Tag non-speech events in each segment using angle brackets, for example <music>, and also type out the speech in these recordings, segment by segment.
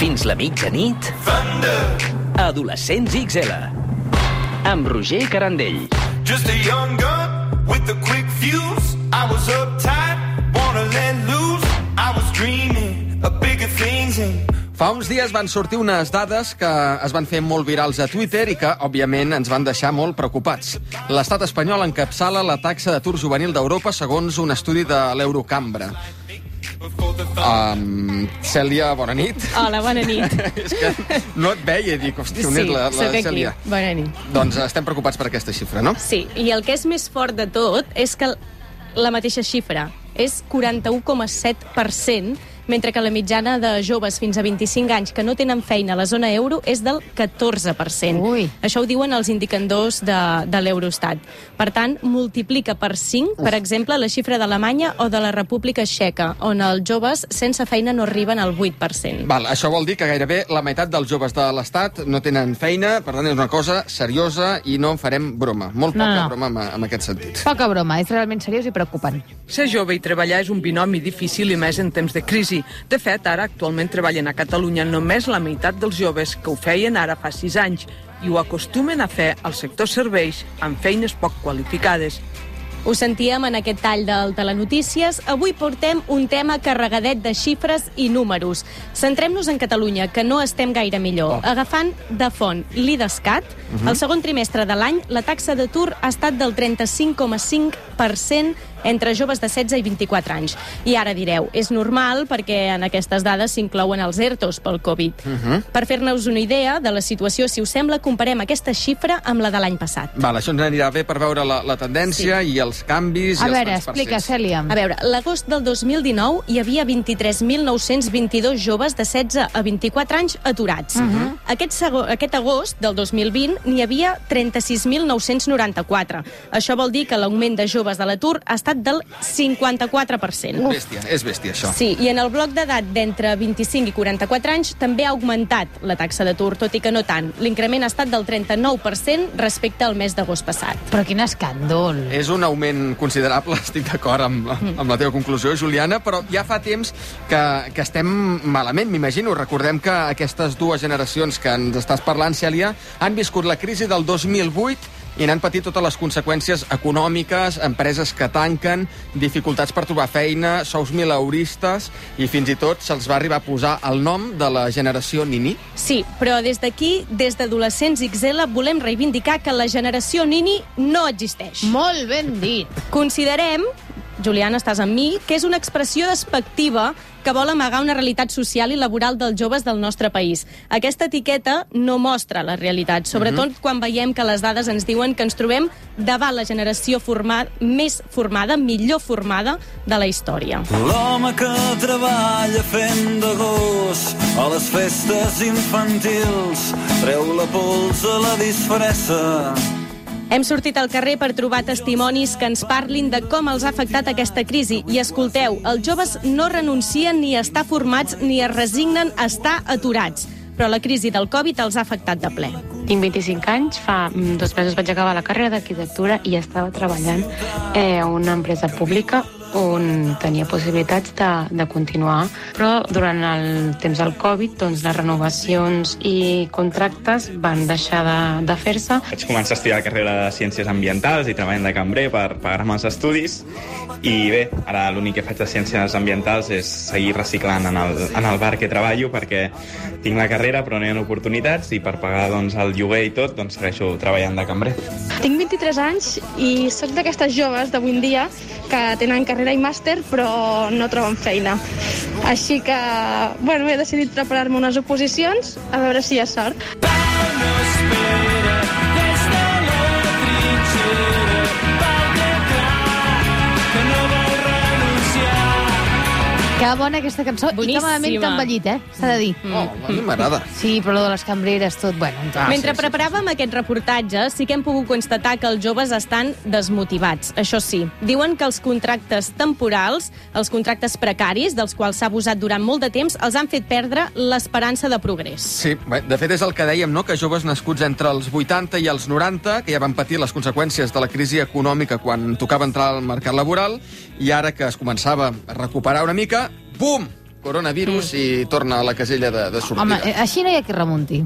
Fins la mitjanit... Adolescents XL. Amb Roger Carandell. Just a young gun with a quick fuse. I was uptight, wanna let loose. I was dreaming of bigger things and Fa uns dies van sortir unes dades que es van fer molt virals a Twitter i que, òbviament, ens van deixar molt preocupats. L'estat espanyol encapçala la taxa d'atur juvenil d'Europa segons un estudi de l'Eurocambra. Um, Cèlia, bona nit. Hola, bona nit. <laughs> És que no et veia dic, hòstia, on és la, la sóc aquí. Cèlia? Bona nit. Doncs estem preocupats per aquesta xifra, no? Sí, i el que és més fort de tot és que la mateixa xifra és 41,7%, mentre que la mitjana de joves fins a 25 anys que no tenen feina a la zona euro és del 14%. Ui. Això ho diuen els indicadors de, de l'Eurostat. Per tant, multiplica per 5, per exemple, la xifra d'Alemanya o de la República Txeca, on els joves sense feina no arriben al 8%. Val, això vol dir que gairebé la meitat dels joves de l'Estat no tenen feina, per tant és una cosa seriosa i no en farem broma. Molt No, poca no. broma amb, amb aquest sentit. Poca broma, és realment seriós i preocupant. Ser jove i treballar és un binomi difícil i més en temps de crisi. De fet, ara actualment treballen a Catalunya només la meitat dels joves que ho feien ara fa sis anys i ho acostumen a fer al sector serveis amb feines poc qualificades. Ho sentíem en aquest tall del Telenotícies. Avui portem un tema carregadet de xifres i números. Centrem-nos en Catalunya, que no estem gaire millor. Oh. Agafant de font l'IDESCAT, el segon trimestre de l'any, la taxa d'atur ha estat del 35,5% entre joves de 16 i 24 anys. I ara direu, és normal perquè en aquestes dades s'inclouen els ERTOs pel Covid. Per fer-nos una idea de la situació, si us sembla, comparem aquesta xifra amb la de l'any passat. Val, això ens anirà bé per veure la, la tendència sí. i els canvis A i els veure, transparents. explica, Cèlia. A veure, l'agost del 2019 hi havia 23.922 joves de 16 a 24 anys aturats. Uh -huh. aquest, sego- aquest agost del 2020 n'hi havia 36.994. Això vol dir que l'augment de joves de l'atur ha estat del 54%. Bèstia, és bèstia, això. Sí, i en el bloc d'edat d'entre 25 i 44 anys també ha augmentat la taxa d'atur, tot i que no tant. L'increment ha estat del 39% respecte al mes d'agost passat. Però quin escàndol. És un augment considerable, <laughs> estic d'acord amb, amb la teva conclusió, Juliana, però ja fa temps que, que estem malament, m'imagino. Recordem que aquestes dues generacions que ens estàs parlant, Cèlia, han viscut la crisi del 2008 i n'han patit totes les conseqüències econòmiques, empreses que tanquen, dificultats per trobar feina, sous mileuristes, i fins i tot se'ls va arribar a posar el nom de la generació Nini. Sí, però des d'aquí, des d'Adolescents XL, volem reivindicar que la generació Nini no existeix. Molt ben dit. Considerem, Juliana, estàs amb mi, que és una expressió despectiva que vol amagar una realitat social i laboral dels joves del nostre país. Aquesta etiqueta no mostra la realitat, sobretot quan veiem que les dades ens diuen que ens trobem davant la generació formada, més formada, millor formada de la història. L'home que treballa fent de gos a les festes infantils treu la pols a la disfressa. Hem sortit al carrer per trobar testimonis que ens parlin de com els ha afectat aquesta crisi. I escolteu, els joves no renuncien ni a estar formats ni es resignen a estar aturats. Però la crisi del Covid els ha afectat de ple. Tinc 25 anys, fa mm, dos mesos vaig acabar la carrera d'arquitectura i estava treballant eh, a una empresa pública on tenia possibilitats de, de continuar, però durant el temps del Covid doncs, les renovacions i contractes van deixar de, de fer-se Vaig començar a estudiar la carrera de Ciències Ambientals i treballant de cambrer per pagar-me els estudis i bé, ara l'únic que faig de Ciències Ambientals és seguir reciclant en el, en el bar que treballo perquè tinc la carrera però no hi ha oportunitats i per pagar doncs, el lloguer i tot doncs segueixo treballant de cambrer. Tinc 23 anys i sóc d'aquestes joves d'avui en dia que tenen carrera i màster però no troben feina. Així que, bueno, he decidit preparar-me unes oposicions a veure si hi ha sort. Que bona aquesta cançó. I que Boníssima. malament que ha envellit, eh? S'ha de dir. Oh, a mi m'agrada. Sí, però lo de les cambreres, tot, bueno... Ah, Mentre sí, sí. preparàvem aquest reportatge, sí que hem pogut constatar que els joves estan desmotivats. Això sí, diuen que els contractes temporals, els contractes precaris, dels quals s'ha abusat durant molt de temps, els han fet perdre l'esperança de progrés. Sí, bé, de fet és el que dèiem, no? que joves nascuts entre els 80 i els 90, que ja van patir les conseqüències de la crisi econòmica quan tocava entrar al mercat laboral, i ara que es començava a recuperar una mica, bum! coronavirus i torna a la casella de, de sortida. Home, eh, així no hi ha qui remunti.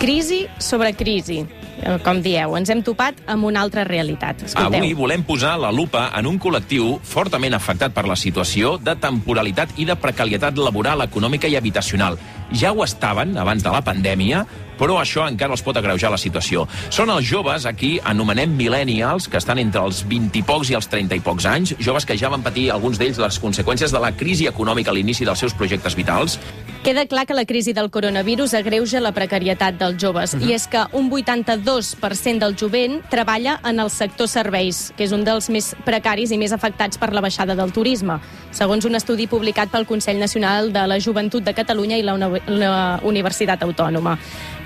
Crisi sobre crisi. Eh, Com dieu, ens hem topat amb una altra realitat. Escolteu. Avui volem posar la lupa en un col·lectiu fortament afectat per la situació de temporalitat i de precarietat laboral, econòmica i habitacional. Ja ho estaven abans de la pandèmia, però això encara els pot agreujar la situació. Són els joves, aquí anomenem millennials, que estan entre els 20 i pocs i els 30 i pocs anys, joves que ja van patir alguns d'ells les conseqüències de la crisi econòmica a l'inici dels seus projectes vitals, Queda clar que la crisi del coronavirus agreuja la precarietat dels joves, i és que un 82% del jovent treballa en el sector serveis, que és un dels més precaris i més afectats per la baixada del turisme, segons un estudi publicat pel Consell Nacional de la Joventut de Catalunya i la, Uni la Universitat Autònoma.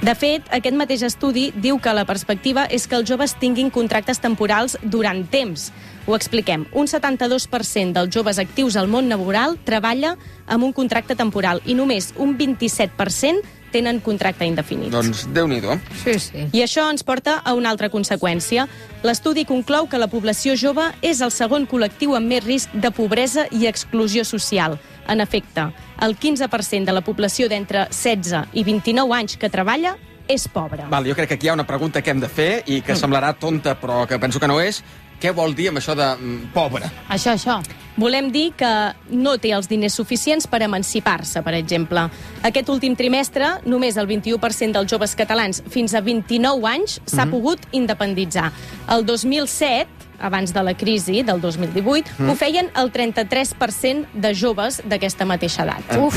De fet, aquest mateix estudi diu que la perspectiva és que els joves tinguin contractes temporals durant temps. Ho expliquem. Un 72% dels joves actius al món laboral treballa amb un contracte temporal i només un 27% tenen contracte indefinit. Doncs Déu-n'hi-do. Sí, sí. I això ens porta a una altra conseqüència. L'estudi conclou que la població jove és el segon col·lectiu amb més risc de pobresa i exclusió social. En efecte, el 15% de la població d'entre 16 i 29 anys que treballa és pobra. Val, jo crec que aquí hi ha una pregunta que hem de fer i que mm. semblarà tonta, però que penso que no és. Què vol dir amb això de mm, pobre? Això, això. Volem dir que no té els diners suficients per emancipar-se, per exemple. Aquest últim trimestre, només el 21% dels joves catalans fins a 29 anys s'ha Mhm. pogut independitzar. El 2007, abans de la crisi del 2018, Mhm. ho feien el 33% de joves d'aquesta mateixa edat. Uf,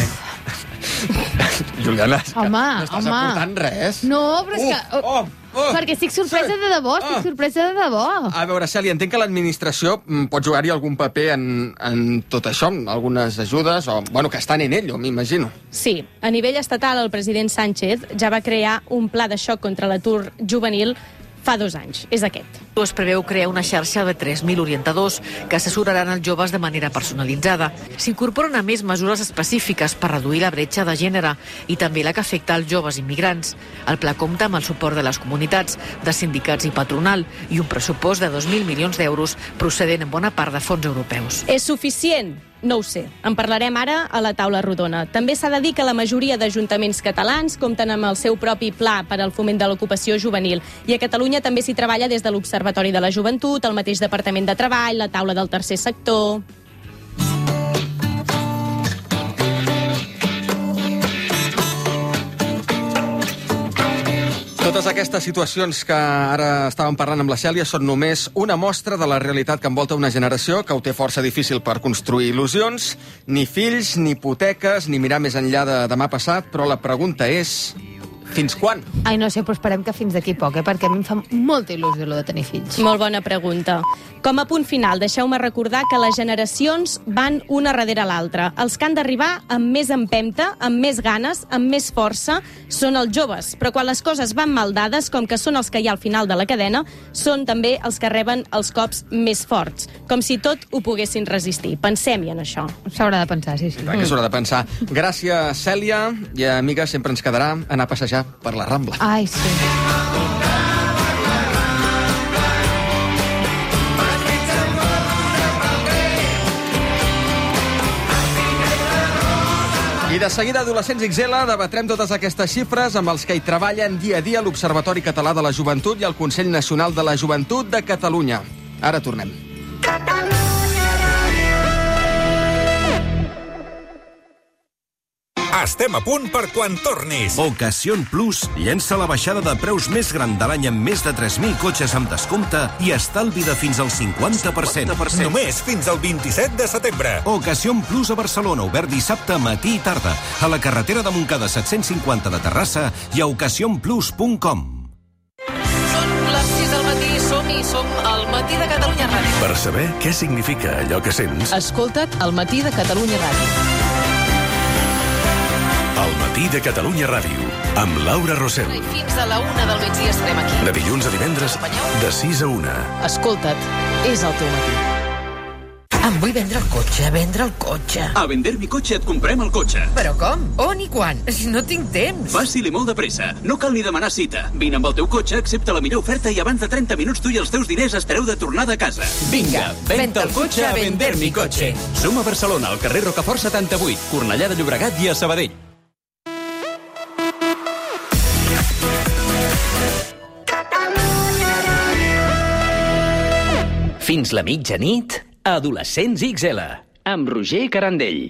Juliana, home, no estàs home. aportant res. No, però és que... Oh, oh, Perquè estic sorpresa sí. de debò, estic Ah. sorpresa de debò. A veure, Cèlia, entenc que l'administració mm, pot jugar-hi algun paper en, en tot això, en algunes ajudes, o, bueno, que estan en ello, m'imagino. Sí, a nivell estatal el president Sánchez ja va crear un pla de xoc contra l'atur juvenil fa dos anys. És aquest. Es preveu crear una xarxa de 3.000 orientadors que assessoraran els joves de manera personalitzada. S'incorporen a més mesures específiques per reduir la bretxa de gènere i també la que afecta als joves immigrants. El pla compta amb el suport de les comunitats, de sindicats i patronal i un pressupost de 2.000 milions d'euros procedent en bona part de fons europeus. És suficient? No ho sé. En parlarem ara a la taula rodona. També s'ha de dir que la majoria d'ajuntaments catalans compten amb el seu propi pla per al foment de l'ocupació juvenil. I a Catalunya també s'hi treballa des de l'Observatori de la Joventut, el mateix Departament de Treball, la taula del tercer sector... Totes aquestes situacions que ara estàvem parlant amb la Cèlia són només una mostra de la realitat que envolta una generació que ho té força difícil per construir il·lusions, ni fills, ni hipoteques, ni mirar més enllà de demà passat, però la pregunta és... Fins quan? Ai, no sé, però esperem que fins d'aquí poc, eh? perquè a mi em fa molta il·lusió lo de tenir fills. Molt bona pregunta. Com a punt final, deixeu-me recordar que les generacions van una darrere l'altra. Els que han d'arribar amb més empemta, amb més ganes, amb més força, són els joves. Però quan les coses van mal dades, com que són els que hi ha al final de la cadena, són també els que reben els cops més forts. Com si tot ho poguessin resistir. Pensem-hi en això. S'haurà de pensar, sí, sí. Que s'haurà de pensar. Gràcies, Cèlia. I, amiga, sempre ens quedarà anar a passejar per la Rambla. Ai, sí. I de seguida, Adolescents XL, debatrem totes aquestes xifres amb els que hi treballen dia a dia l'Observatori Català de la Joventut i el Consell Nacional de la Joventut de Catalunya. Ara tornem. Estem a punt per quan tornis. Ocasión Plus llença la baixada de preus més gran de l'any amb més de 3.000 cotxes amb descompte i estalvi de fins al 50%. 50%. Només fins al 27 de setembre. Ocasión Plus a Barcelona, obert dissabte, matí i tarda. A la carretera de Montcada 750 de Terrassa i a ocasionplus.com. Són les 6 del matí, som-hi, som al matí de Catalunya Ràdio. Per saber què significa allò que sents, Escolta't al matí de Catalunya Ràdio. Matí de Catalunya Ràdio, amb Laura Rossell. I fins a la una del migdia estarem aquí. De dilluns a divendres, de 6 a 1. Escolta't, és el teu matí. Em vull vendre el cotxe, vendre el cotxe. A Vender mi cotxe et comprem el cotxe. Però com? On i quan? Si no tinc temps. Fàcil i molt de pressa. No cal ni demanar cita. Vine amb el teu cotxe, accepta la millor oferta i abans de 30 minuts tu i els teus diners estareu de tornada a casa. Vinga, venta el cotxe a Vender mi cotxe. Som a Barcelona, al carrer Rocafort 78, Cornellà de Llobregat i a Sabadell. Fins la mitjanit, Adolescents XL, amb Roger Carandell.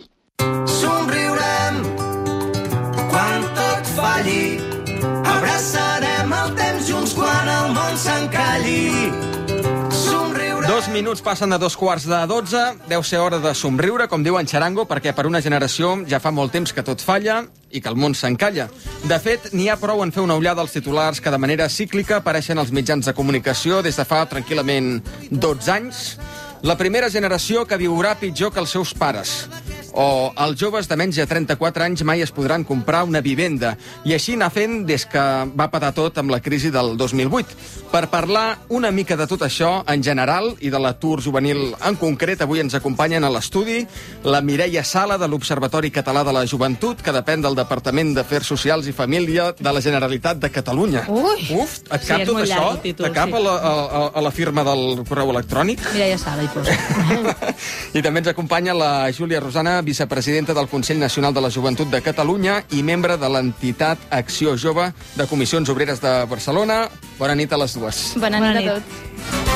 Minuts passen de dos quarts de dotze. Deu ser hora de somriure, com diu en Charango, perquè per una generació ja fa molt temps que tot falla i que el món s'encalla. De fet, n'hi ha prou en fer una ullada als titulars que de manera cíclica apareixen als mitjans de comunicació des de fa tranquil·lament 12 anys. La primera generació que viurà pitjor que els seus pares. O els joves de menys de 34 anys mai es podran comprar una vivenda. I així anar fent des que va patar tot amb la crisi del 2008. Per parlar una mica de tot això en general i de l'atur juvenil en concret, avui ens acompanyen a l'estudi la Mireia Sala de l'Observatori Català de la Joventut, que depèn del Departament d'Afers Socials i Família de la Generalitat de Catalunya. Ui! Uf, et Sí, cap és tot això? títol, Te cap sí. a, la, a, a la firma del correu electrònic? Mireia Sala, posa. <laughs> I també ens acompanya la Júlia Rosana, vicepresidenta del Consell Nacional de la Joventut de Catalunya i membre de l'entitat Acció Jove de Comissions Obreres de Barcelona. Bona nit a les dues. Bona nit a tots.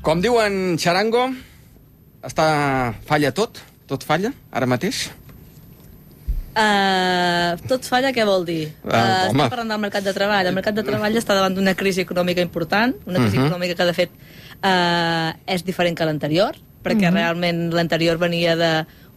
Com diuen Charango, està... falla tot? Tot falla, ara mateix? Uh, tot falla, què vol dir? Uh, home. estem parlant del mercat de treball. El mercat de treball està davant d'una crisi econòmica important, una crisi Mhm. econòmica que, de fet, uh, és diferent que l'anterior, perquè Mhm. realment l'anterior venia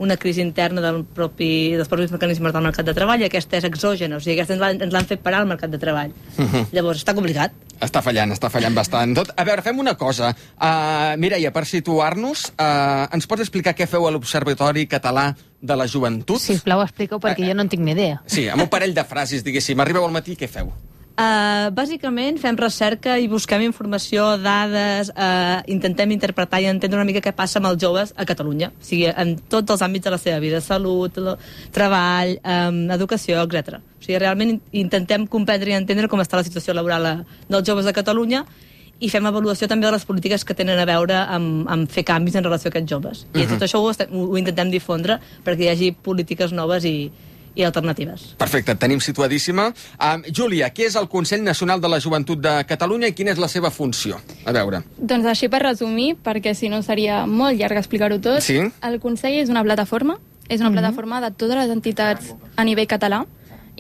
d'una crisi interna del propi, dels propis mecanismes del mercat de treball i aquesta és exògena, o sigui, aquesta ens l'han- fet parar al mercat de treball. Mhm. Llavors, està complicat. Està fallant, està fallant bastant. Tot. A veure, fem una cosa. Uh, Mireia, per situar-nos, uh, ens pots explicar què feu a l'Observatori Català de la Joventut? Sisplau, explica-ho perquè jo no en tinc ni idea. Sí, amb un parell de frases, diguéssim. Arribeu al matí, què feu? Uh, bàsicament fem recerca i busquem informació, dades, uh, intentem interpretar i entendre una mica què passa amb els joves a Catalunya, o sigui, en tots els àmbits de la seva vida, salut, lo, treball, um, educació, etc. O sigui, realment in- intentem comprendre i entendre com està la situació laboral a, dels joves de Catalunya i fem avaluació també de les polítiques que tenen a veure amb, amb fer canvis en relació a aquests joves. I Mhm. tot això ho, estem, ho intentem difondre perquè hi hagi polítiques noves i, i alternatives. Perfecte, tenim situadíssima. Um, Júlia, què és el Consell Nacional de la Joventut de Catalunya i quina és la seva funció? A veure. Doncs així per resumir, perquè si no seria molt llarg explicar-ho tot, Sí. el Consell és una plataforma, és una plataforma de totes les entitats a nivell català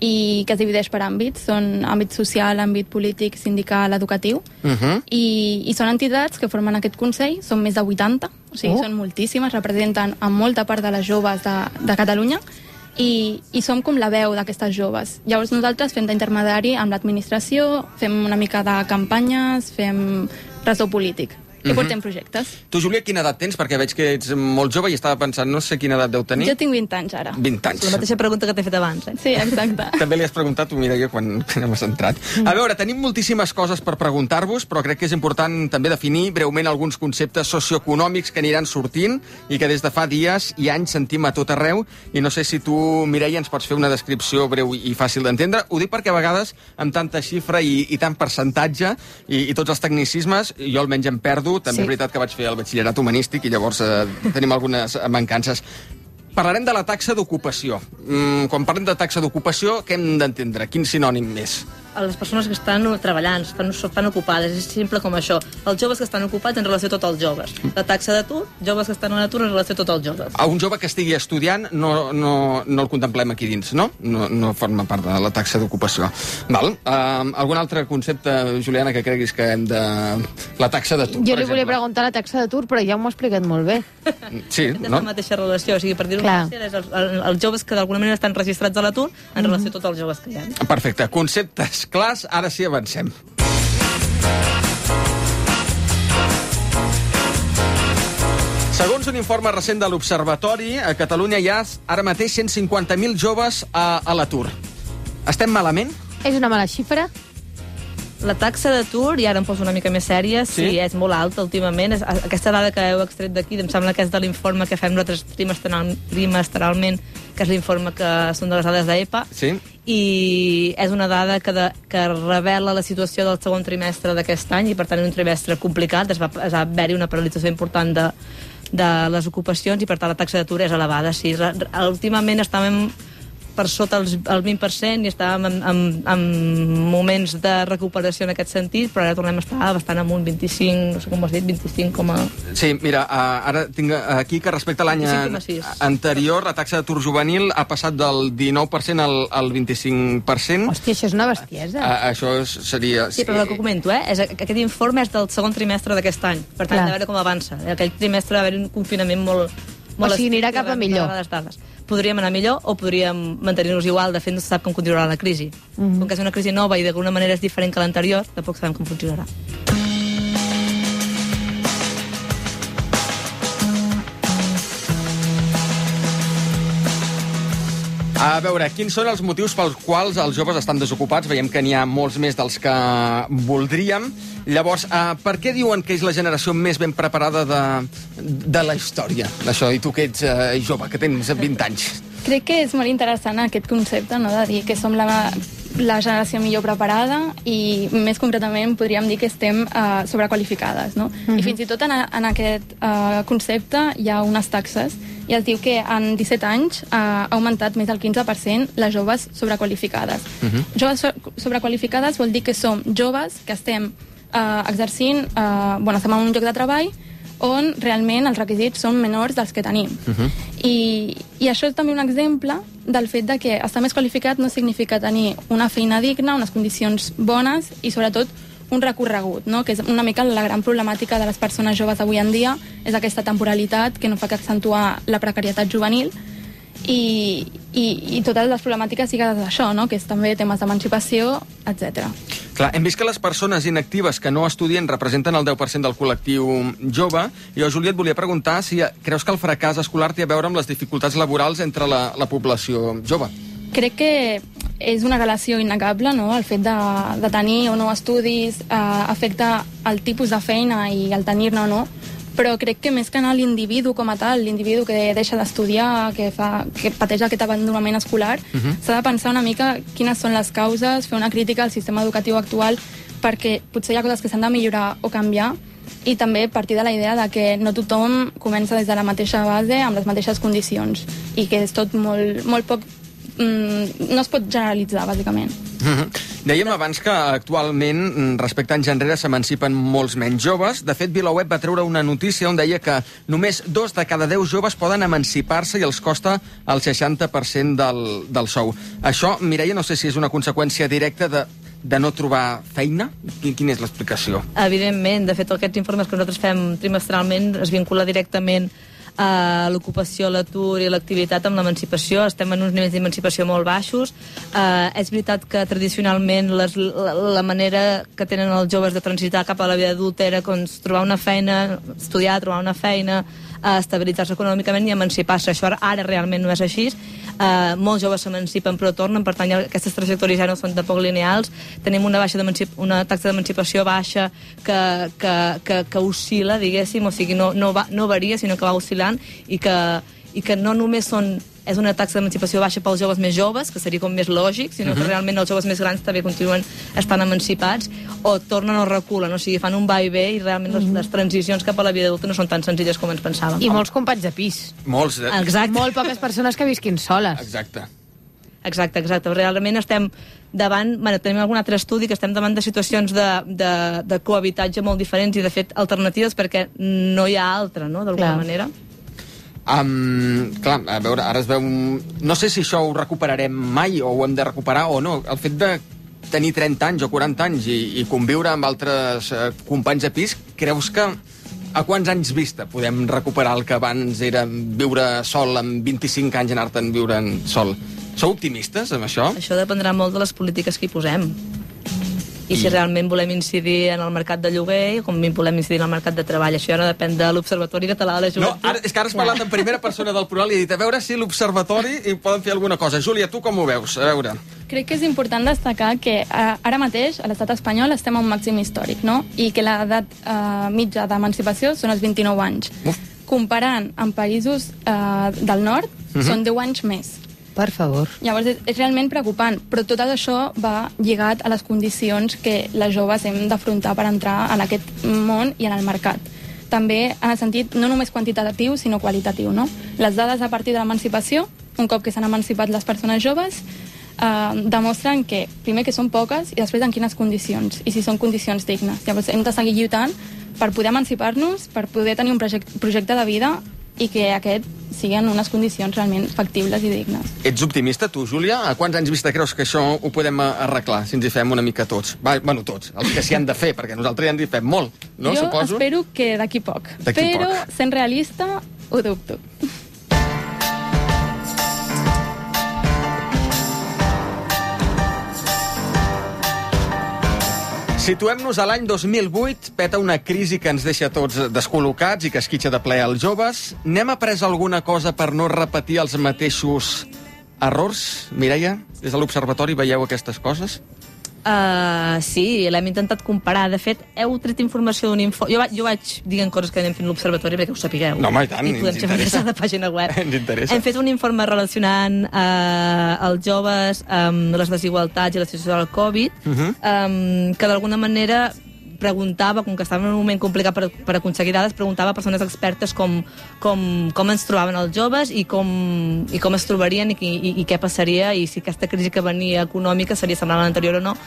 i que es divideix per àmbits, són àmbit social, àmbit polític, sindical, educatiu, Uh -huh. i, i són entitats que formen aquest Consell, són més de 80, o sigui, Oh. són moltíssimes, representen a molta part de les joves de, de Catalunya, i, i som com la veu d'aquestes joves. Llavors nosaltres fem d'intermediari amb l'administració, fem una mica de campanyes, fem ressò polític i Mhm. portem projectes. Tu, Júlia, quina edat tens? Perquè veig que ets molt jove i estava pensant, no sé quina edat deu tenir. Jo tinc 20 anys ara. 20 anys. La mateixa pregunta que t'he fet abans. Eh? Sí, exacte. <laughs> També li has preguntat, tu, Mireia, quan, quan hem entrat. A veure, tenim moltíssimes coses per preguntar-vos, però crec que és important també definir breument alguns conceptes socioeconòmics que aniran sortint i que des de fa dies i anys sentim a tot arreu. I no sé si tu, Mireia, ens pots fer una descripció breu i fàcil d'entendre. Ho dic perquè a vegades, amb tanta xifra i, i tant percentatge i, i tots els tecnicismes, jo almenys em perdo. També Sí. és veritat que vaig fer el batxillerat humanístic i llavors eh, tenim algunes mancances. Parlarem de la taxa d'ocupació. Mm, quan parlem de taxa d'ocupació, què hem d'entendre? Quin sinònim més? A les persones que estan treballant, estan, estan ocupades, és simple com això. Els joves que estan ocupats en relació a tots els joves. La taxa d'atur, joves que estan en atur en relació a tots els joves. A un jove que estigui estudiant no, no, no el contemplem aquí dins, no? No, no forma part de la taxa d'ocupació. Val. Uh, algun altre concepte, Juliana, que creguis que hem de... La taxa d'atur, Jo li volia preguntar la taxa d'atur, però ja m'ho ha explicat molt bé. Sí, És no? la mateixa relació, o sigui, per dir-ho és els, els, els joves que d'alguna manera estan registrats a l'atur en relació a tots els joves que hi ha. Perfecte. Conceptes clars, ara sí avancem. Segons un informe recent de l'Observatori, a Catalunya hi ha ara mateix 150.000 joves a, a l'atur. Estem malament? És una mala xifra? La taxa d'atur, i ara em poso una mica més sèria, sí, Sí? és molt alta últimament. És, aquesta dada que heu extret d'aquí, em sembla que és de l'informe que fem nosaltres trimestral, trimestralment, que és l'informe que són de les dades d'EPA, Sí. i és una dada que, de, que revela la situació del segon trimestre d'aquest any, i per tant és un trimestre complicat, es va, es va haver-hi una paralització important de, de les ocupacions, i per tant la taxa d'atur és elevada. Sí, últimament estàvem per sota els, el 20% i estàvem en, en, en moments de recuperació en aquest sentit, però ara tornem a estar bastant amunt, 25, no sé com ho has dit, 25, com a... Sí, mira, uh, ara tinc aquí que respecte a l'any 25,6. anterior, la taxa d'atur juvenil ha passat del 19% al, al 25%. Hòstia, això és una bestiesa. Uh, això és- seria... Sí, però el que comento, eh? És, aquest informe és del segon trimestre d'aquest any. Per tant, Clar. de veure com avança. Aquell trimestre va haver un confinament molt... molt O sigui, anirà cap a millor. Les dades. Podríem anar millor o podríem mantenir-nos igual. De fet, no se sap com continuarà la crisi. Mhm. Com que és una crisi nova i d'alguna manera és diferent que l'anterior, tampoc sabem com funcionarà. A veure, quins són els motius pels quals els joves estan desocupats? Veiem que n'hi ha molts més dels que voldríem. Llavors, uh, per què diuen que és la generació més ben preparada de, de la història? Això, i tu que ets uh, jove, que tens 20 anys. Crec que és molt interessant aquest concepte, no?, de dir que som la, la generació millor preparada i més concretament podríem dir que estem uh, sobrequalificades, no? Mhm. I fins i tot en, en aquest uh, concepte hi ha unes taxes i es diu que en 17 anys uh, ha augmentat més del 15% les joves sobrequalificades. Joves so- sobrequalificades vol dir que som joves que estem uh, exercint, uh, bueno, estem en un lloc de treball on realment els requisits són menors dels que tenim. I, I això és també un exemple del fet de que estar més qualificat no significa tenir una feina digna, unes condicions bones i sobretot un recorregut, no? que és una mica la gran problemàtica de les persones joves avui en dia, és aquesta temporalitat que no fa que accentuar la precarietat juvenil i, i, i totes les problemàtiques lligades a això, no? que és també temes d'emancipació, etc. Clar, hem vist que les persones inactives que no estudien representen el 10% del col·lectiu jove. Jo, Júlia, et volia preguntar si creus que el fracàs escolar té a veure amb les dificultats laborals entre la, la població jove. Crec que és una relació innegable, no? El fet de, de tenir o no estudis eh, afecta el tipus de feina i el tenir-ne o no, però crec que més que anar a l'individu com a tal, l'individu que deixa d'estudiar, que, fa, que pateix aquest abandonament escolar, Mhm. s'ha de pensar una mica quines són les causes, fer una crítica al sistema educatiu actual, perquè potser hi ha coses que s'han de millorar o canviar, i també partir de la idea de que no tothom comença des de la mateixa base, amb les mateixes condicions, i que és tot molt, molt poc... Mm, no es pot generalitzar, bàsicament. Mhm. Dèiem abans que actualment, mm, respecte a anys enrere, s'emancipen molts menys joves. De fet, VilaWeb va treure una notícia on deia que només dos de cada deu joves poden emancipar-se i els costa el 60% del, del sou. Això, Mireia, no sé si és una conseqüència directa de, de no trobar feina? Quin, quina és l'explicació? Evidentment, de fet, aquests informes que nosaltres fem trimestralment es vincula directament a l'ocupació, l'atur i l'activitat amb l'emancipació. Estem en uns nivells d'emancipació molt baixos. Uh, és veritat que tradicionalment les, la, la manera que tenen els joves de transitar cap a la vida adulta era doncs, trobar una feina, estudiar, trobar una feina, uh, estabilitzar-se econòmicament i emancipar-se. Això ara, realment no és així. Uh, molts joves s'emancipen però tornen, per tant aquestes trajectòries ja no són tampoc lineals. Tenim una, baixa una taxa d'emancipació baixa que, que, que, que oscil·la, diguéssim, o sigui, no, no, va, no varia, sinó que va oscil·lant i que, i que no només són és una taxa d'emancipació baixa pels joves més joves, que seria com més lògic, sinó que Mhm. realment els joves més grans també continuen estant emancipats, o tornen o reculen, o sigui, fan un va i ve i realment les, les transicions cap a la vida adulta no són tan senzilles com ens pensàvem. I molts companys de pis. Molts. De... Exacte. Molt poques persones que visquin soles. Exacte. Exacte, exacte. Realment estem davant, bueno, tenim algun altre estudi que estem davant de situacions de, de, de cohabitatge molt diferents i, de fet, alternatives perquè no hi ha altra, no?, d'alguna Clar. manera. Um, clar, a veure, ara es veu... un- No sé si això ho recuperarem mai o ho hem de recuperar o no. El fet de tenir 30 anys o 40 anys i, i conviure amb altres eh, companys de pis, creus que a quants anys vista podem recuperar el que abans era viure sol amb 25 anys anar-te'n viure sol? Sou optimistes amb això? Això dependrà molt de les polítiques que hi posem. I si realment volem incidir en el mercat de lloguer i com volem incidir en el mercat de treball. Això ja no depèn de l'Observatori Català de la No, Joventut. ara, és que ara has parlat en primera persona del plural i he dit a veure si l'observatori hi poden fer alguna cosa. Júlia, tu com ho veus? A veure. crec que és important destacar que eh, ara mateix a l'estat espanyol estem a un màxim històric, no? I que l'edat eh, mitja d'emancipació són els 29 anys. Uf. Comparant amb països eh, del nord, Mhm. són 10 anys més. Per favor. Llavors és, és realment preocupant, però tot això va lligat a les condicions que les joves hem d'afrontar per entrar en aquest món i en el mercat. També en el sentit no només quantitatiu, sinó qualitatiu. No? Les dades a partir de l'emancipació, un cop que s'han emancipat les persones joves, eh, demostren que, primer, que són poques i després en quines condicions, i si són condicions dignes. Llavors hem de seguir lluitant per poder emancipar-nos, per poder tenir un projecte, de vida i que aquest siguin unes condicions realment factibles i dignes. Ets optimista, tu, Júlia? A quants anys vista creus que això ho podem eh, arreglar, si ens hi fem una mica tots? Va, bueno, tots, els que s'hi han de fer, <laughs> perquè nosaltres ja ens hi fem molt, no, jo suposo? espero que d'aquí poc. Però, poc. sent realista, ho dubto. Situem-nos a l'any 2008, peta una crisi que ens deixa tots descol·locats i que esquitxa de ple als joves. N'hem après alguna cosa per no repetir els mateixos errors? Mireia, des de l'Observatori veieu aquestes coses? Uh, sí, l'hem intentat comparar. De fet, heu tret informació d'un informe... Jo, va, jo vaig dient coses que anem fent a l'Observatori perquè ho sapigueu. No, home, i tant, I podem fer interessa. de pàgina web. <laughs> Ens interessa. Hem fet un informe relacionant uh, els joves amb les desigualtats i la situació del Covid, Uh -huh. um, que d'alguna manera preguntava, com que estàvem en un moment complicat per, per aconseguir dades, preguntava a persones expertes com, com, com ens trobaven els joves i com, i com es trobarien i, i, i què passaria i si aquesta crisi que venia econòmica seria semblant a l'anterior o no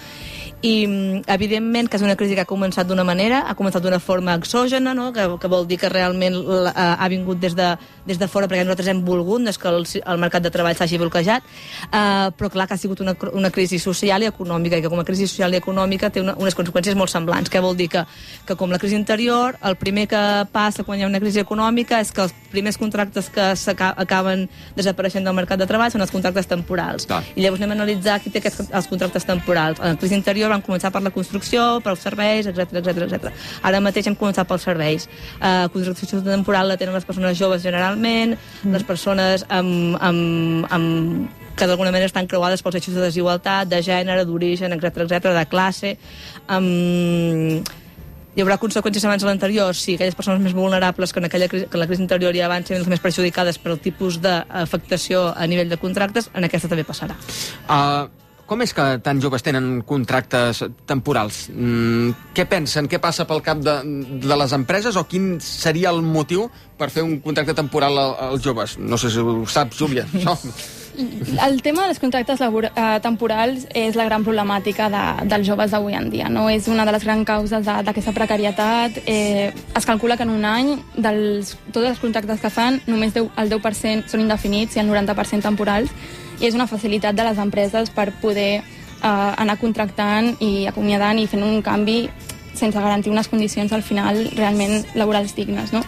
i mm, evidentment que és una crisi que ha començat d'una manera, ha començat d'una forma exògena, no? que, que vol dir que realment ha, ha vingut des de, des de fora perquè nosaltres hem volgut, no és que el, el mercat de treball s'hagi bloquejat, uh, però clar que ha sigut una, una crisi social i econòmica i que com a crisi social i econòmica té una, unes conseqüències molt semblants, que vol dir que, que com la crisi anterior, el primer que passa quan hi ha una crisi econòmica és que els primers contractes que acaben desapareixent del mercat de treball són els contractes temporals. Clar. I llavors anem a analitzar qui té aquests, els contractes temporals. En la crisi anterior vam començar per la construcció, pels serveis, etc etc etc. Ara mateix hem començat pels serveis. Uh, contractació temporal la tenen les persones joves generalment, mm. les persones amb, amb, amb que d'alguna manera estan creuades pels eixos de desigualtat, de gènere, d'origen, etc etc, de classe. Um, hi haurà conseqüències abans de l'anterior, sí, aquelles persones més vulnerables que en, aquella, crisi- que en la crisi anterior ja van ser les més perjudicades per el tipus d'afectació a nivell de contractes, en aquesta també passarà. Uh, com és que tan joves tenen contractes temporals? Mm, què pensen? Què passa pel cap de, de les empreses? O quin seria el motiu per fer un contracte temporal als joves? No sé si ho saps, Júlia, <laughs> això. El tema dels contractes labor, eh, temporals és la gran problemàtica de, dels joves d'avui en dia. No? És una de les grans causes d'aquesta precarietat. Eh, es calcula que en un any, dels, tots els contractes que fan, només 10, el 10% són indefinits i el 90% temporals. I és una facilitat de les empreses per poder eh, anar contractant i acomiadant i fent un canvi sense garantir unes condicions al final realment laborals dignes. No?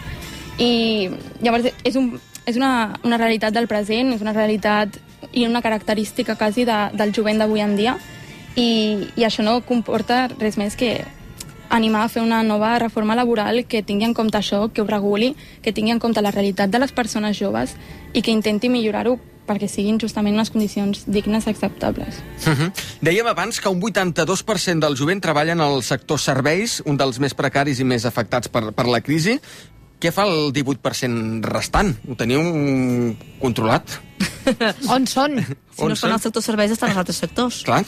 I llavors és, un, és una, una realitat del present, és una realitat i una característica quasi de, del jovent d'avui en dia i, i això no comporta res més que animar a fer una nova reforma laboral que tingui en compte això, que ho reguli, que tingui en compte la realitat de les persones joves i que intenti millorar-ho perquè siguin justament unes condicions dignes i acceptables. Uh -huh. Dèiem abans que un 82% del jovent treballa en el sector serveis, un dels més precaris i més afectats per, per la crisi. Què fa el 18% restant? Ho teniu controlat? <laughs> On són? Si no estan al sector serveis, estan als altres sectors. Clar,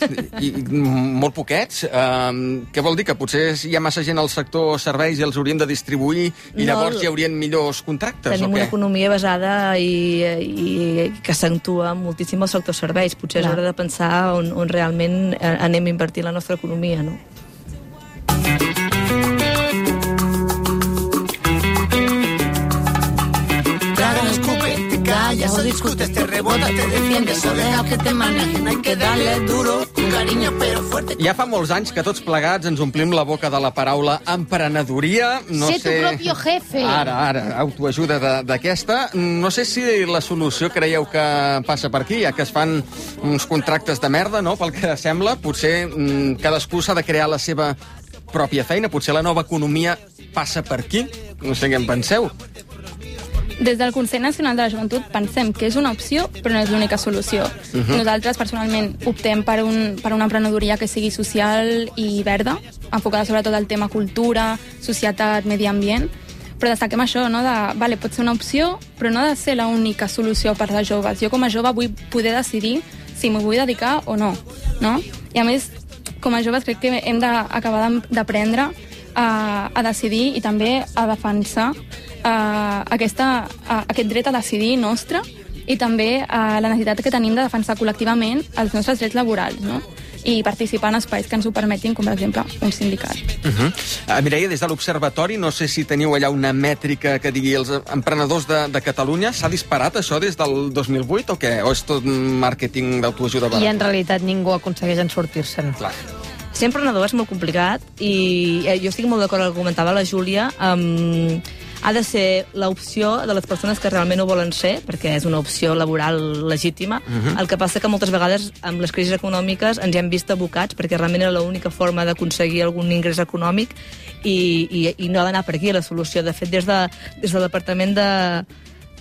i, i molt poquets. Uh, què vol dir? Que potser hi ha massa gent al sector serveis i els hauríem de distribuir i No, llavors hi haurien millors contractes, Tenim o una què? economia basada i, i que s'actua moltíssim al sector serveis. Potser és Clar. hora de pensar on, on realment eh, anem a invertir la nostra economia, no? Callas o discutes, te rebota, te defiendes o deja que te manejen. Hay que darle duro, con cariño pero fuerte. Ja fa molts anys que tots plegats ens omplim la boca de la paraula emprenedoria. No Sé tu sé... propio jefe. Ara, ara, autoajuda de- d'aquesta. No sé si la solució creieu que passa per aquí, ja que es fan uns contractes de merda, no?, pel que sembla. Potser mm, cadascú s'ha de crear la seva pròpia feina. Potser la nova economia passa per aquí. No sé què en penseu. Des del Consell Nacional de la Joventut pensem que és una opció, però no és l'única solució. Mhm. Nosaltres, personalment, optem per, un, per una emprenedoria que sigui social i verda, enfocada sobretot al tema cultura, societat, medi ambient, però destaquem això, no? de, vale, pot ser una opció, però no ha de ser l'única solució per les joves. Jo com a jove vull poder decidir si m'hi vull dedicar o no, no? I a més, com a joves crec que hem d'acabar d'aprendre a, a decidir i també a defensar uh, aquesta, uh, aquest dret a decidir nostre i també uh, la necessitat que tenim de defensar col·lectivament els nostres drets laborals, no? i participar en espais que ens ho permetin, com per exemple un sindicat. Uh -huh. uh, Mireia, des de l'Observatori, no sé si teniu allà una mètrica que digui els emprenedors de, de Catalunya. S'ha disparat això des del 2008 o què? O és tot màrqueting d'autoajuda barat? I en realitat ningú aconsegueix en sortir-se'n. Clar. Ser emprenedor és molt complicat i eh, jo estic molt d'acord amb el que comentava la Júlia. Um, ha de ser l'opció de les persones que realment ho volen ser, perquè és una opció laboral legítima. Mhm. El que passa que moltes vegades amb les crisis econòmiques ens hem vist abocats perquè realment era l'única forma d'aconseguir algun ingrés econòmic i, i, i no ha d'anar per aquí la solució. De fet, des, de, des del Departament de,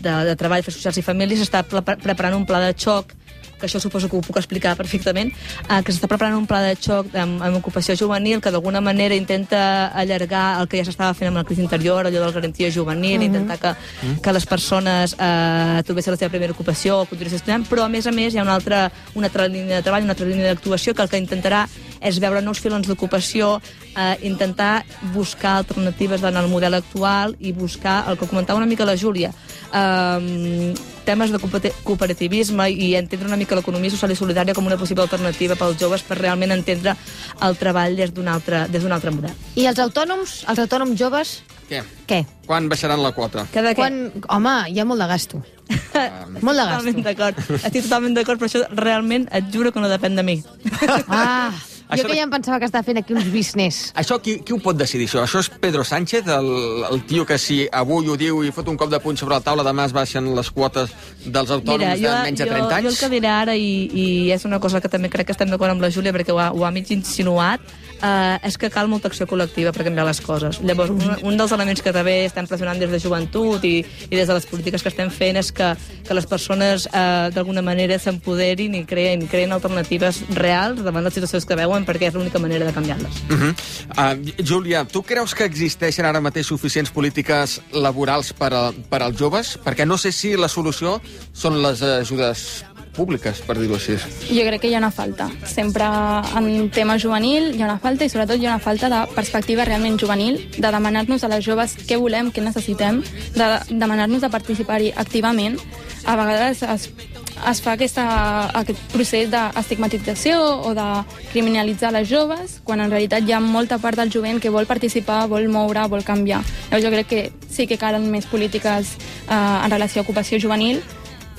de, de Treball, Afers Socials i Famílies s'està pre preparant un pla de xoc que això suposo que ho puc explicar perfectament, eh, que s'està preparant un pla de xoc amb, amb ocupació juvenil que d'alguna manera intenta allargar el que ja s'estava fent amb la crisi interior, allò de la garantia juvenil, Mhm. intentar que, que les persones eh, trobessin la seva primera ocupació o continuessin estudiant, però a més a més hi ha una altra, una altra línia de treball, una altra línia d'actuació que el que intentarà és veure nous filons d'ocupació, eh, intentar buscar alternatives en el model actual i buscar el que comentava una mica la Júlia, eh, temes de cooper- cooperativisme i entendre una mica l'economia social i solidària com una possible alternativa pels joves per realment entendre el treball des d'un altre, des altre model. I els autònoms, els autònoms joves, Què? què? Quan baixaran la quota? Cada Quan... Home, hi ha molt de gasto. molt de gasto. Totalment d'acord. Estic totalment d'acord, però això realment et juro que no depèn de mi. Ah, Això jo que ja em pensava que estava fent aquí uns business. Això, qui, qui ho pot decidir, això? Això és Pedro Sánchez, el, el tio que si avui ho diu i fot un cop de puny sobre la taula, demà es baixen les quotes dels autònoms de menys de 30 jo, anys? Jo el que diré ara, i, i és una cosa que també crec que estem d'acord amb la Júlia, perquè ho ha, ho ha mig insinuat, eh, és que cal molta acció col·lectiva per canviar les coses. Llavors, un, un dels elements que també estem pressionant des de joventut i, i des de les polítiques que estem fent és que, que les persones eh, d'alguna manera s'empoderin i creïn, creïn alternatives reals davant les situacions que veuen, perquè és l'única manera de canviar-les. Uh -huh. uh, Júlia, tu creus que existeixen ara mateix suficients polítiques laborals per, a, per als joves? Perquè no sé si la solució són les ajudes públiques, per dir-ho així. Jo crec que hi ha una falta. Sempre en tema juvenil hi ha una falta i sobretot hi ha una falta de perspectiva realment juvenil, de demanar-nos a les joves què volem, què necessitem, de demanar-nos de participar-hi activament. A vegades es, es fa aquesta, aquest procés d'estigmatització o de criminalitzar les joves, quan en realitat hi ha molta part del jovent que vol participar, vol moure, vol canviar. Llavors jo crec que sí que calen més polítiques eh, en relació a ocupació juvenil,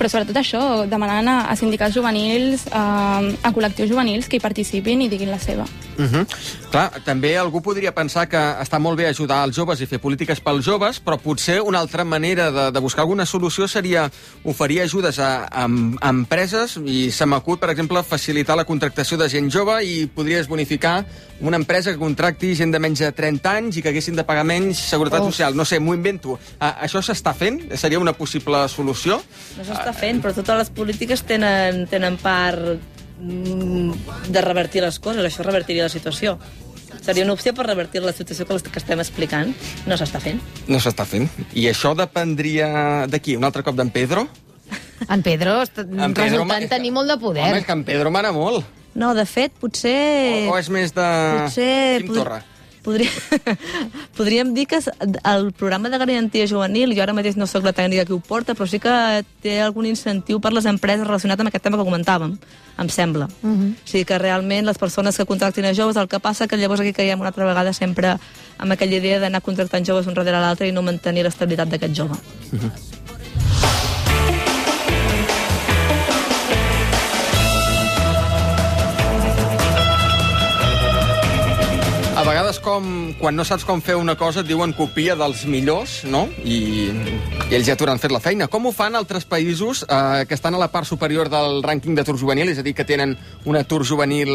però sobretot això, demanant a, a sindicats juvenils, a, a col·lectius juvenils que hi participin i diguin la seva. Uh -huh. Clar, també algú podria pensar que està molt bé ajudar els joves i fer polítiques pels joves, però potser una altra manera de, de buscar alguna solució seria oferir ajudes a, a, a empreses i se m'acut, per exemple, facilitar la contractació de gent jove i podries bonificar una empresa que contracti gent de menys de 30 anys i que haguessin de pagar menys seguretat Oh. social. No sé, m'ho invento. A, això s'està fent? Seria una possible solució? No s'està fent, però totes les polítiques tenen, tenen part mm, de revertir les coses. Això revertiria la situació. Seria una opció per revertir la situació que, que estem explicant. No s'està fent. No s'està fent. I això dependria d'aquí? Un altre cop d'en Pedro? En Pedro En Pedro resultant ma- tenir molt de poder. Home, és que en Pedro mana molt. No, de fet, potser... O, o és més de... Potser... Quim pod- Torra. Podria... <laughs> Podríem dir que el programa de garantia juvenil, jo ara mateix no sóc la tècnica que ho porta, però sí que té algun incentiu per les empreses relacionat amb aquest tema que comentàvem, em sembla. Uh -huh. O sigui que realment les persones que contractin a joves, el que passa que llavors aquí caiem una altra vegada sempre amb aquella idea d'anar contractant joves un darrere l'altre i no mantenir l'estabilitat d'aquest jove. A vegades, com, quan no saps com fer una cosa, et diuen copia dels millors, no? I, i ells ja t'hauran fet la feina. Com ho fan altres països eh, que estan a la part superior del rànquing d'atur juvenil, és a dir, que tenen un atur juvenil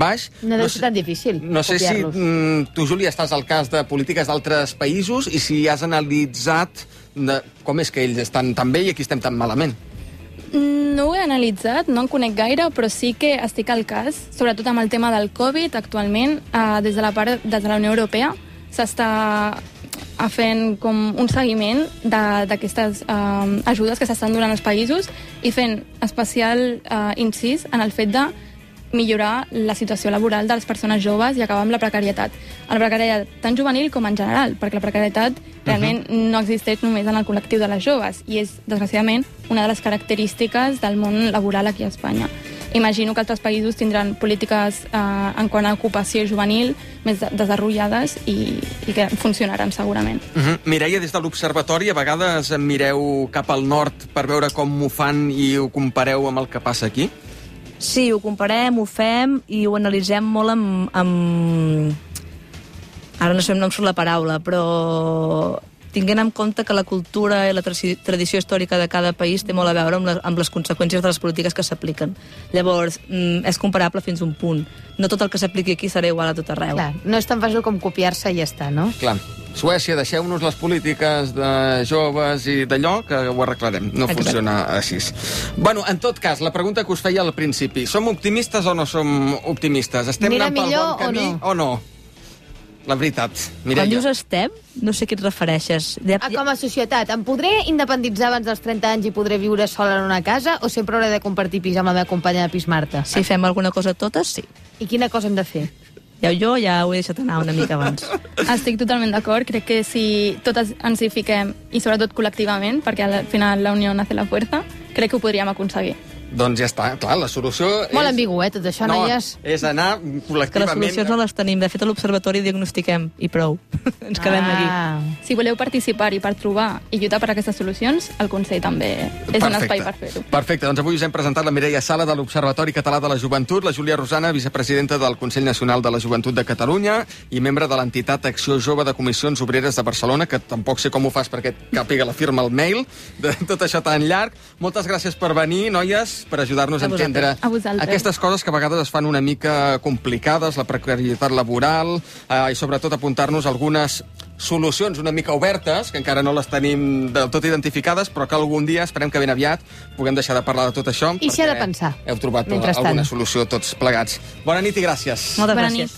baix? No deu sé- ser tan difícil No sé si mm, tu, Júlia, estàs al cas de polítiques d'altres països i si has analitzat de, com és que ells estan tan bé i aquí estem tan malament. No ho he analitzat, no en conec gaire, però sí que estic al cas, sobretot amb el tema del Covid, actualment, eh, des de la part des de la Unió Europea, s'està a fent com un seguiment d'aquestes eh, ajudes que s'estan donant als països i fent especial eh, incís en el fet de millorar la situació laboral de les persones joves i acabar amb la precarietat. La precarietat tant juvenil com en general, perquè la precarietat realment no existeix només en el col·lectiu de les joves i és, desgraciadament, una de les característiques del món laboral aquí a Espanya. Imagino que altres països tindran polítiques eh, en quant a ocupació juvenil més de- desenrotllades i, i que funcionaran segurament. Uh -huh. Mireia, des de l'Observatori, a vegades mireu cap al nord per veure com ho fan i ho compareu amb el que passa aquí? Sí, ho comparem, ho fem i ho analitzem molt amb... amb... Ara no sé el nom sobre la paraula, però tinguent en compte que la cultura i la tra- tradició històrica de cada país té molt a veure amb, la, amb les conseqüències de les polítiques que s'apliquen. Llavors, mm, és comparable fins a un punt. No tot el que s'apliqui aquí serà igual a tot arreu. Clar, no és tan fàcil com copiar-se i ja està, no? Clar. Suècia, deixeu-nos les polítiques de joves i d'allò, que ho arreglarem. No Exacte. funciona així. Bueno, en tot cas, la pregunta que us feia al principi. Som optimistes o no som optimistes? Estem Anirà anant pel millor bon o camí no? o no? La veritat, Quan Mireia. dius estem, no sé a què et refereixes. De... Ah, com a societat, em podré independitzar abans dels 30 anys i podré viure sola en una casa o sempre hauré de compartir pis amb la meva companya de pis Marta? Si fem alguna cosa totes, sí. I quina cosa hem de fer? Ja, jo ja ho he deixat anar una mica abans. <laughs> Estic totalment d'acord. Crec que si totes ens hi fiquem, i sobretot col·lectivament, perquè al final la unió hace la fuerza, crec que ho podríem aconseguir. Doncs ja està, clar, la solució Molt és... ambigu, eh, tot això, no, noies? és anar Que les col·lectivament... solucions no les tenim. De fet, a l'Observatori diagnostiquem i prou. <laughs> Ens quedem Ah. aquí. Si voleu participar-hi per trobar i lluitar per aquestes solucions, el Consell també és un espai per fer-ho. Perfecte, doncs avui us hem presentat la Mireia Sala de l'Observatori Català de la Joventut, la Júlia Rosana, vicepresidenta del Consell Nacional de la Joventut de Catalunya i membre de l'entitat Acció Jove de Comissions Obreres de Barcelona, que tampoc sé com ho fas perquè càpiga la firma al mail, de tot això tan llarg. Moltes gràcies per venir, noies, per ajudar-nos a, A entendre A vosaltres. aquestes coses que a vegades es fan una mica complicades, la precarietat laboral, eh, i sobretot apuntar-nos algunes solucions una mica obertes, que encara no les tenim del tot identificades, però que algun dia, esperem que ben aviat, puguem deixar de parlar de tot això. I s'hi ha de pensar, Heu trobat alguna solució tots plegats. Bona nit i gràcies. Moltes Bona gràcies. nit.